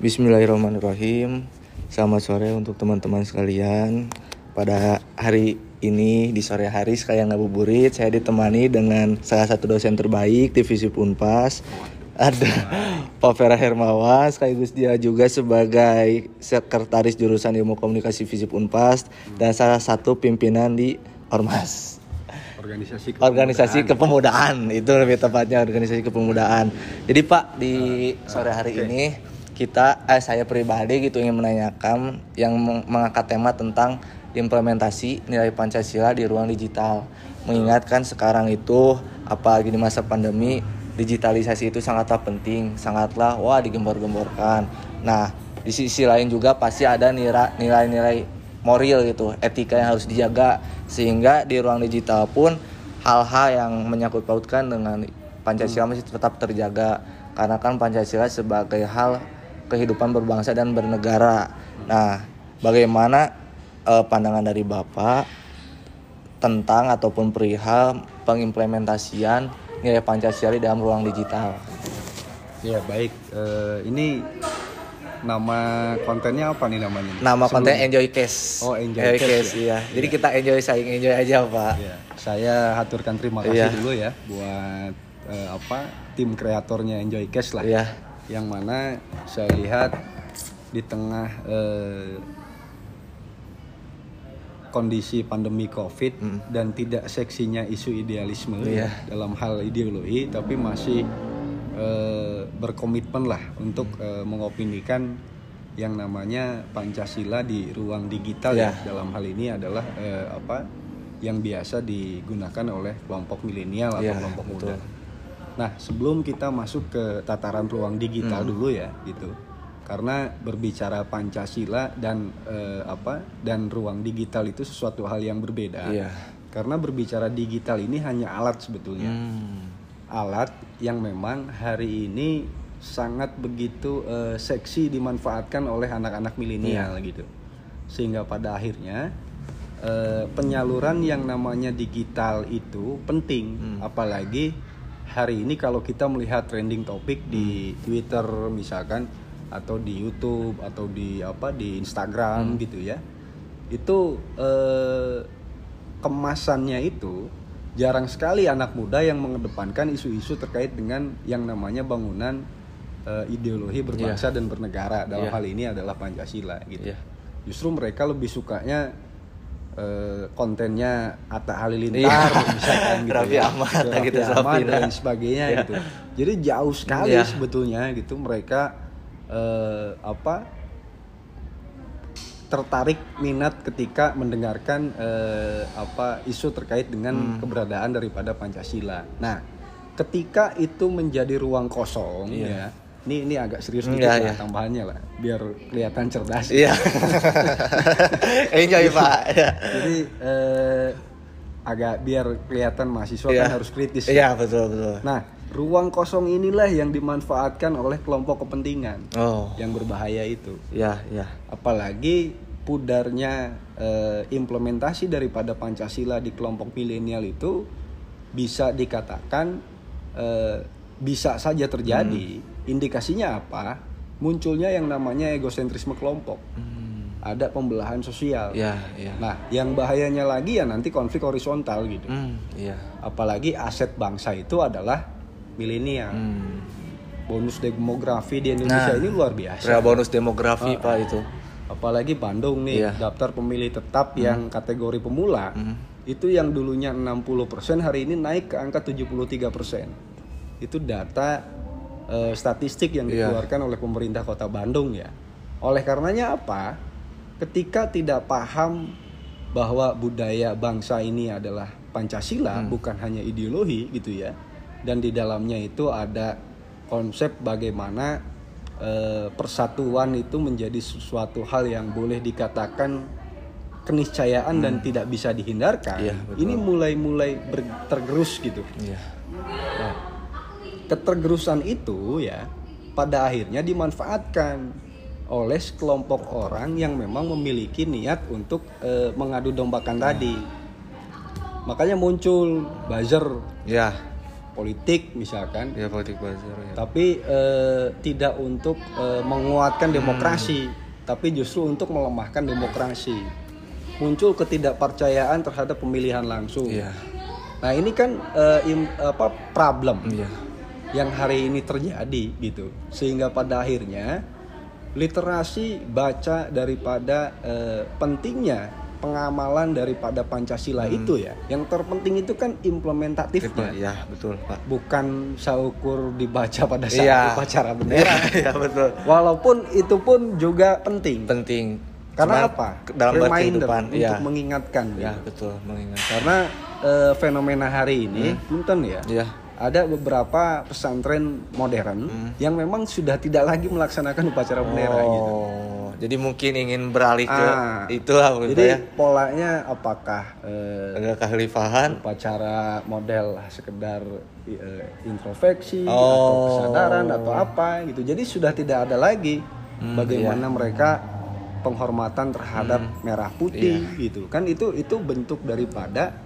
Bismillahirrahmanirrahim. Selamat sore untuk teman-teman sekalian. Pada hari ini di sore hari sekalian ngabuburit, saya ditemani dengan salah satu dosen terbaik divisi Unpas. Ada Pak Vera Hermawan, sekaligus dia juga sebagai sekretaris jurusan Ilmu Komunikasi Visip Unpas dan salah satu pimpinan di Ormas organisasi organisasi kepemudaan itu lebih tepatnya organisasi kepemudaan jadi pak di sore hari ini kita eh, saya pribadi gitu ingin menanyakan yang meng- mengangkat tema tentang implementasi nilai pancasila di ruang digital. Mengingatkan sekarang itu apalagi di masa pandemi digitalisasi itu sangatlah penting sangatlah wah digembor-gemborkan. Nah di sisi lain juga pasti ada nilai-nilai moral gitu, etika yang harus dijaga. Sehingga di ruang digital pun hal-hal yang menyangkut pautkan dengan Pancasila masih tetap terjaga. Karena kan Pancasila sebagai hal kehidupan berbangsa dan bernegara. Nah, bagaimana eh, pandangan dari Bapak tentang ataupun perihal pengimplementasian nilai Pancasila di dalam ruang digital? Ya baik, Eh, ini nama kontennya apa nih namanya? Nama Sebelum- konten Enjoy Case. Oh, Enjoy Case, iya. Jadi kita enjoy saing enjoy aja, Pak. Ya, saya haturkan terima kasih Iya. dulu ya buat eh, apa tim kreatornya Enjoy Cash lah. Iya. Yang mana saya lihat di tengah eh, kondisi pandemi Covid dan tidak seksinya isu idealisme Iya. dalam hal ideologi, tapi masih eh, berkomitmen lah untuk eh, mengopinikan yang namanya Pancasila di ruang digital ya. Iya. Dalam hal ini adalah eh, apa yang biasa digunakan oleh kelompok milenial atau Iya, kelompok betul. muda. Nah, sebelum kita masuk ke tataran ruang Hmm. digital dulu ya, gitu. Karena berbicara Pancasila dan eh, apa dan ruang digital itu sesuatu hal yang berbeda. Iya. Karena berbicara digital ini hanya alat sebetulnya. Hmm. Alat yang memang hari ini sangat begitu eh, seksi dimanfaatkan oleh anak-anak milenial Iya. gitu. Sehingga pada akhirnya eh, penyaluran yang namanya digital itu penting, Hmm. apalagi hari ini kalau kita melihat trending topik di Hmm. Twitter misalkan atau di YouTube atau di apa di Instagram Hmm. gitu ya. Itu eh, kemasannya itu jarang sekali anak muda yang mengedepankan isu-isu terkait dengan yang namanya bangunan eh, ideologi berbangsa dan bernegara dalam Iya. hal ini adalah Pancasila gitu. Iya. Justru mereka lebih sukanya eh, kontennya Atta Halilintar Iya. misalkan gitu Raffi ya. Ahmad, Raffi Nagita Ahmad dan sebagainya Iya. gitu. Jadi jauh sekali Iya. sebetulnya gitu mereka eh, apa tertarik minat ketika mendengarkan eh, apa isu terkait dengan Hmm. keberadaan daripada Pancasila. Nah, ketika itu menjadi ruang kosong Iya. ya. Ini ini agak serius dikit iya, lah iya. tambahannya lah biar kelihatan cerdas. Iya. enjoy, Pak. Iya. Jadi eh, agak biar kelihatan mahasiswa Iya. kan harus kritis. Iya, betul, betul. Nah, ruang kosong inilah yang dimanfaatkan oleh kelompok kepentingan Oh. yang berbahaya itu. Iya, iya. Apalagi pudarnya eh, implementasi daripada Pancasila di kelompok milenial itu bisa dikatakan eh, bisa saja terjadi. Hmm. Indikasinya apa? Munculnya yang namanya egosentrisme kelompok. Hmm. Ada pembelahan sosial. Iya, iya. Nah, yang bahayanya lagi ya nanti konflik horizontal gitu. Hmm, iya. Apalagi aset bangsa itu adalah milenial. Hmm. Bonus demografi di Indonesia Nah, ini luar biasa. Real bonus demografi, Pak itu. Apalagi Bandung nih, Iya. daftar pemilih tetap yang kategori pemula. Hmm. Itu yang dulunya 60% hari ini naik ke angka 73%. Itu data eh, statistik yang Iya. dikeluarkan oleh pemerintah Kota Bandung ya. Oleh karenanya apa? Ketika tidak paham bahwa budaya bangsa ini adalah Pancasila Hmm. bukan hanya ideologi gitu ya. Dan di dalamnya itu ada konsep bagaimana eh, persatuan itu menjadi sesuatu hal yang boleh dikatakan keniscayaan dan tidak bisa dihindarkan. Hmm. Betul. ini mulai-mulai tergerus gitu. Iya. Ketergerusan itu ya pada akhirnya dimanfaatkan oleh sekelompok orang yang memang memiliki niat untuk eh, mengadu dombakan tadi. Makanya muncul buzzer. Ya. politik misalkan. Ya politik buzzer ya. Tapi eh, tidak untuk eh, menguatkan demokrasi tapi justru untuk melemahkan demokrasi. Muncul ketidakpercayaan terhadap pemilihan langsung. Iya nah ini kan eh, im- apa problem. Iya yang hari ini terjadi gitu. Sehingga pada akhirnya literasi baca daripada eh, pentingnya pengamalan daripada pancasila itu ya. Yang terpenting itu kan implementatifnya. Ya betul pak. Bukan saukur dibaca pada saat Iya. upacara bendera. Iya betul. Walaupun itu pun juga penting. Penting. Karena Cuman apa? dalam reminder untuk ya mengingatkan ya gitu. betul mengingat karena eh, fenomena hari ini punten ya. Ya ada beberapa pesantren modern yang memang sudah tidak lagi melaksanakan upacara bendera oh gitu. jadi mungkin ingin beralih ke Ah. itulah Jadi ya polanya apakah eh, ada kekhalifahan upacara model sekedar eh, introspeksi atau Oh. kesadaran atau apa gitu. Jadi sudah tidak ada lagi Hmm, bagaimana iya. mereka penghormatan terhadap merah putih Iya. gitu. Kan itu itu bentuk daripada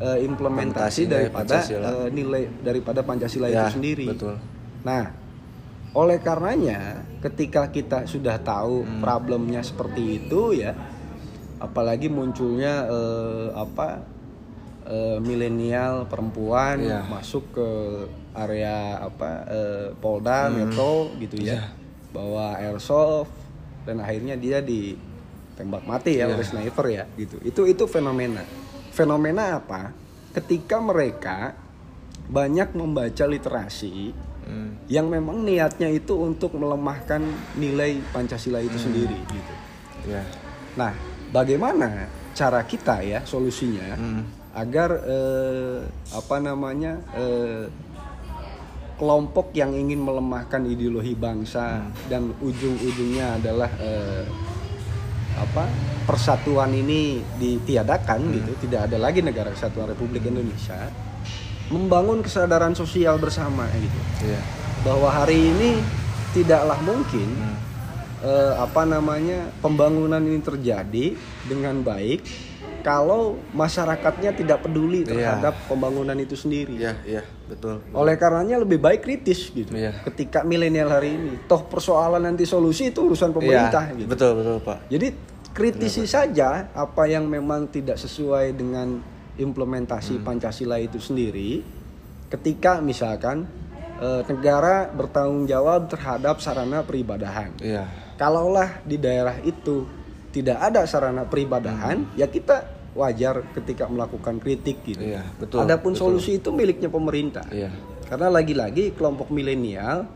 eh, implementasi dari daripada Pancasila. eh, nilai daripada Pancasila Ya, itu sendiri. betul. Nah, oleh karenanya ketika kita sudah tahu Hmm. problemnya seperti itu ya, apalagi munculnya eh, apa eh, milenial perempuan Iya. masuk ke area apa eh, Polda Hmm. Metro gitu Iya. ya, bawa airsoft dan akhirnya dia ditembak mati ya Iya. oleh sniper ya gitu. Itu itu fenomena. Fenomena apa? Ketika mereka banyak membaca literasi Hmm. yang memang niatnya itu untuk melemahkan nilai Pancasila itu sendiri gitu. ya Nah, bagaimana cara kita ya solusinya Hmm. agar eh, apa namanya eh, kelompok yang ingin melemahkan ideologi bangsa dan ujung-ujungnya adalah eh, apa persatuan ini ditiadakan gitu, tidak ada lagi negara kesatuan Republik Indonesia, membangun kesadaran sosial bersama gitu. Ya bahwa hari ini tidaklah mungkin Hmm. eh, apa namanya pembangunan ini terjadi dengan baik kalau masyarakatnya tidak peduli Iya. terhadap pembangunan itu sendiri. iya iya betul Oleh karenanya lebih baik kritis gitu. Iya. Ketika milenial hari ini, toh persoalan nanti solusi itu urusan pemerintah Iya, gitu. betul betul pak Jadi kritisi saja apa yang memang tidak sesuai dengan implementasi Hmm. Pancasila itu sendiri. Ketika misalkan eh, negara bertanggung jawab terhadap sarana peribadahan. iya Kalaulah di daerah itu tidak ada sarana peribadahan, ya kita wajar ketika melakukan kritik gitu. Hmm. Iya, betul, Adapun betul. solusi itu miliknya pemerintah. iya Karena lagi-lagi kelompok milenial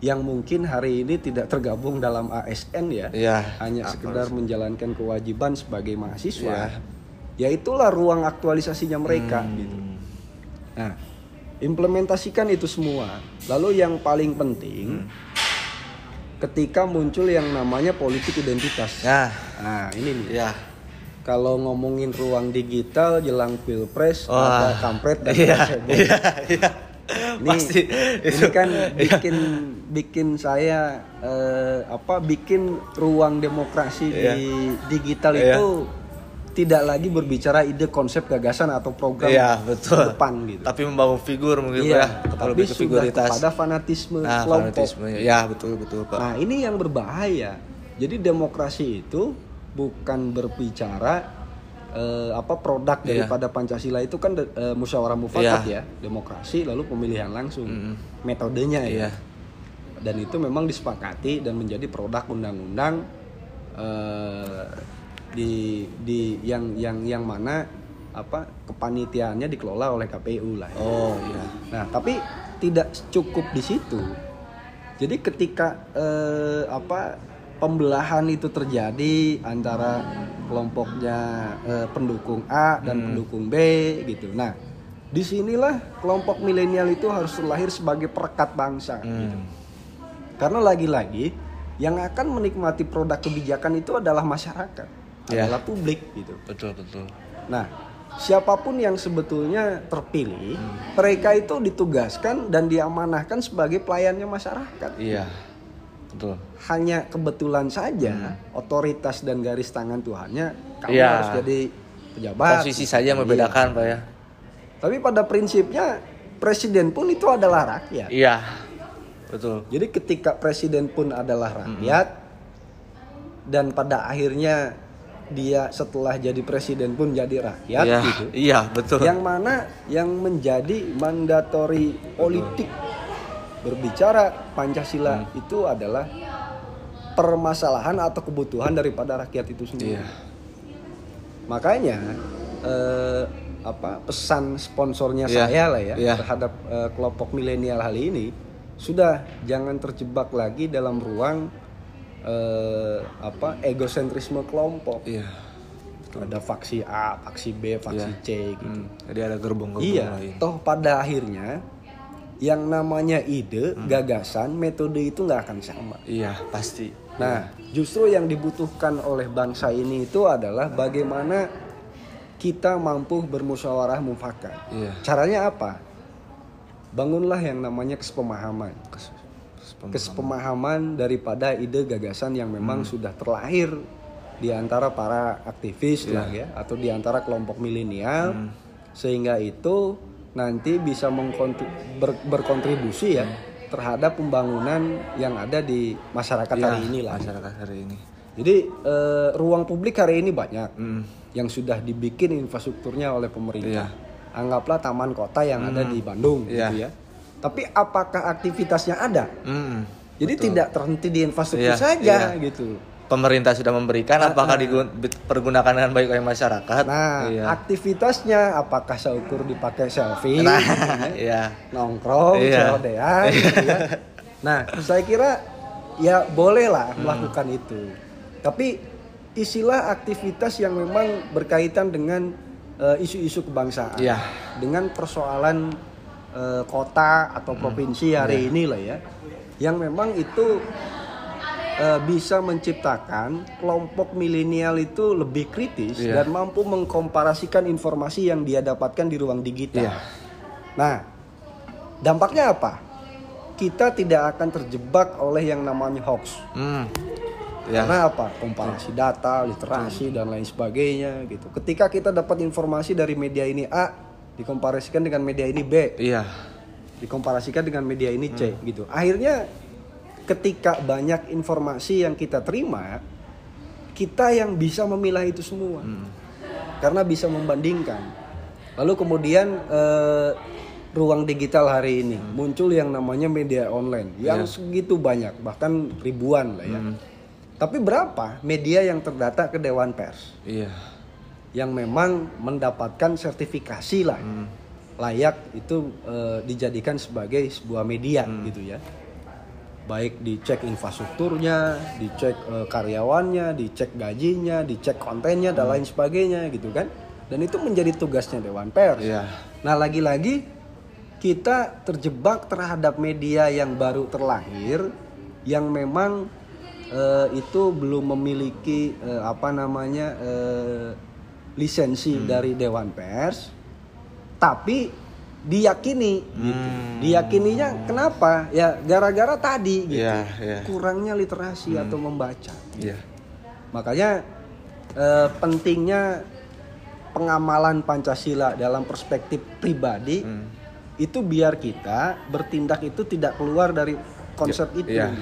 yang mungkin hari ini tidak tergabung dalam ASN ya, iya hanya sekedar menjalankan kewajiban sebagai mahasiswa. Iya. Ya itulah ruang aktualisasinya mereka Hmm. gitu. Nah, implementasikan itu semua. Lalu yang paling penting ketika muncul yang namanya politik identitas. nah Nah, ini nih. iya Kalau ngomongin ruang digital jelang Pilpres Wah. ada kampret dan iya iya iya ini, pasti ini kan bikin bikin saya eh, apa bikin ruang demokrasi Iya. di digital Iya. itu tidak lagi berbicara ide konsep gagasan atau program iya betul ke depan gitu. tapi membangun figur mungkin Iya, ya tapi lebih ke figuritas kepada fanatisme nah kelompok. fanatisme ya betul betul pak Nah, ini yang berbahaya. Jadi demokrasi itu bukan berbicara eh, apa produk Iya. daripada Pancasila itu kan eh, musyawarah mufakat Iya. ya, demokrasi lalu pemilihan langsung. Mm-mm. Metodenya ya. Iya. Dan itu memang disepakati dan menjadi produk undang-undang eh, di di yang yang yang mana apa kepanitiaannya dikelola oleh KPU lah. ya. oh iya Nah, tapi tidak cukup di situ. Jadi ketika eh, apa pembelahan itu terjadi antara kelompoknya eh, pendukung A dan pendukung B gitu. Nah, di sinilah kelompok milenial itu harus terlahir sebagai perekat bangsa. gitu. Hmm. Karena lagi-lagi yang akan menikmati produk kebijakan itu adalah masyarakat, Ya. adalah publik gitu. betul betul Nah, siapa pun yang sebetulnya terpilih, Hmm. mereka itu ditugaskan dan diamanahkan sebagai pelayannya masyarakat. iya betul Hanya kebetulan saja Hmm. otoritas dan garis tangan Tuhannya kamu Iya. harus jadi pejabat. posisi saja yang membedakan pak ya Tapi pada prinsipnya presiden pun itu adalah rakyat. Iya. Betul. Jadi ketika presiden pun adalah rakyat dan pada akhirnya dia setelah jadi presiden pun jadi rakyat Iya, gitu. iya, betul. Yang mana yang menjadi mandatori politik berbicara Pancasila Hmm. itu adalah permasalahan atau kebutuhan daripada rakyat itu sendiri. Iya. Makanya eh, apa pesan sponsornya Iya, saya lah ya iya. terhadap eh, kelompok milenial kali ini sudah jangan terjebak lagi dalam ruang eh, apa egosentrisme kelompok. Iya. Ada faksi A, faksi B, faksi Iya. C gitu. Hmm, Jadi ada gerbong-gerbong Iya, lain. toh pada akhirnya yang namanya ide, Hmm. gagasan, metode itu nggak akan sama. Iya, pasti. Nah, justru yang dibutuhkan oleh bangsa ini itu adalah bagaimana kita mampu bermusyawarah mufakat. Iya. Caranya apa? Bangunlah yang namanya kesepemahaman. Kes- kes- Kesepemahaman daripada ide gagasan yang memang Hmm. sudah terlahir di antara para aktivis Iya. lah ya atau di antara kelompok milenial Hmm. sehingga itu nanti bisa ber- berkontribusi ya terhadap pembangunan yang ada di masyarakat Iya, hari ini lah. Masyarakat hari ini. Jadi eh, ruang publik hari ini banyak Hmm. yang sudah dibikin infrastrukturnya oleh pemerintah. Iya. Anggaplah taman kota yang ada di Bandung Iya. gitu ya. Tapi apakah aktivitasnya ada? Hmm. Jadi tidak terhenti di infrastruktur Iya, saja iya. gitu. Pemerintah sudah memberikan, apakah dipergunakan dengan baik oleh masyarakat? Nah, iya. aktivitasnya apakah seukur dipakai selfie, Nah, gitu ya? iya. nongkrong, Iya. celodean, gitu ya. Nah, saya kira ya bolehlah Hmm. melakukan itu. Tapi isilah aktivitas yang memang berkaitan dengan eh, isu-isu kebangsaan, Iya. dengan persoalan eh, kota atau Hmm. provinsi hari Iya. ini lah ya, yang memang itu eh, bisa menciptakan kelompok milenial itu lebih kritis Iya. dan mampu mengkomparasikan informasi yang dia dapatkan di ruang digital. Iya. Nah, dampaknya apa? Kita tidak akan terjebak oleh yang namanya hoax. Hmm. Ya. Karena apa? Komparasi data, literasi dan lain sebagainya gitu. Ketika kita dapat informasi dari media ini A dikomparasikan dengan media ini B, Iya. dikomparasikan dengan media ini C Hmm. gitu. Akhirnya ketika banyak informasi yang kita terima, kita yang bisa memilah itu semua. Hmm. Karena bisa membandingkan. Lalu kemudian eh, ruang digital hari ini muncul yang namanya media online yang Iya. segitu banyak, bahkan ribuan lah ya. Hmm. Tapi berapa media yang terdata ke Dewan Pers Iya. Yang memang mendapatkan sertifikasi lah Hmm. layak itu eh, dijadikan sebagai sebuah media Hmm. gitu ya baik dicek infrastrukturnya dicek eh, karyawannya dicek gajinya dicek kontennya dan Hmm. lain sebagainya gitu kan dan itu menjadi tugasnya Dewan Pers Iya. nah lagi-lagi kita terjebak terhadap media yang baru terlahir yang memang eh, itu belum memiliki eh, apa namanya lisensi Hmm. dari Dewan Pers tapi diyakini gitu. Hmm. Diyakininya kenapa? Ya gara-gara tadi gitu. Iya, iya. Kurangnya literasi Hmm. atau membaca. Iya. Makanya eh, pentingnya pengamalan Pancasila dalam perspektif pribadi Hmm. itu biar kita bertindak itu tidak keluar dari konsep itu. iya.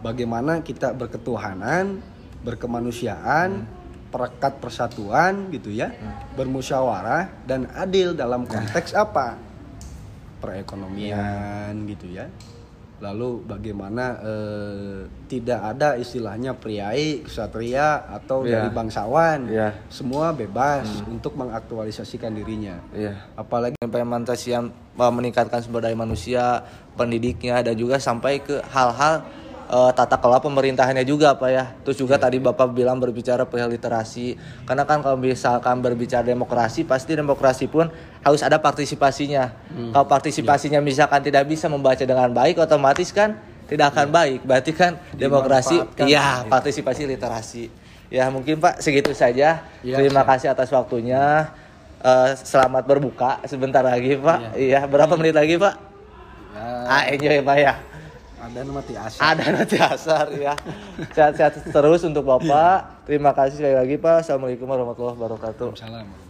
Bagaimana kita berketuhanan, berkemanusiaan, perekat persatuan gitu ya, bermusyawarah dan adil dalam konteks apa? Perekonomian gitu ya. Lalu bagaimana eh, tidak ada istilahnya priai, ksatria atau Iya. dari bangsawan. Iya. Semua bebas untuk mengaktualisasikan dirinya. Iya. Apalagi implementasi yang uh, meningkatkan sumber daya manusia, pendidiknya dan juga sampai ke hal-hal uh, tata kelola pemerintahannya juga Pak ya. Terus juga tadi Bapak bilang berbicara perihal literasi. Karena kan kalau misalkan berbicara demokrasi pasti demokrasi pun harus ada partisipasinya. Kalau partisipasinya misalkan tidak bisa membaca dengan baik otomatis kan tidak akan baik. Berarti kan demokrasi iya partisipasi literasi. Ya mungkin Pak segitu saja. Iya, Terima kasih atas waktunya. Eh, selamat berbuka sebentar lagi Pak. Iya, berapa menit lagi Pak? ya, Ah, enjoy Pak ya. Ada mati asa. Ada nanti asar ya. Sehat-sehat terus untuk Bapak. Terima kasih sekali lagi Pak. Assalamualaikum warahmatullahi wabarakatuh. Salam.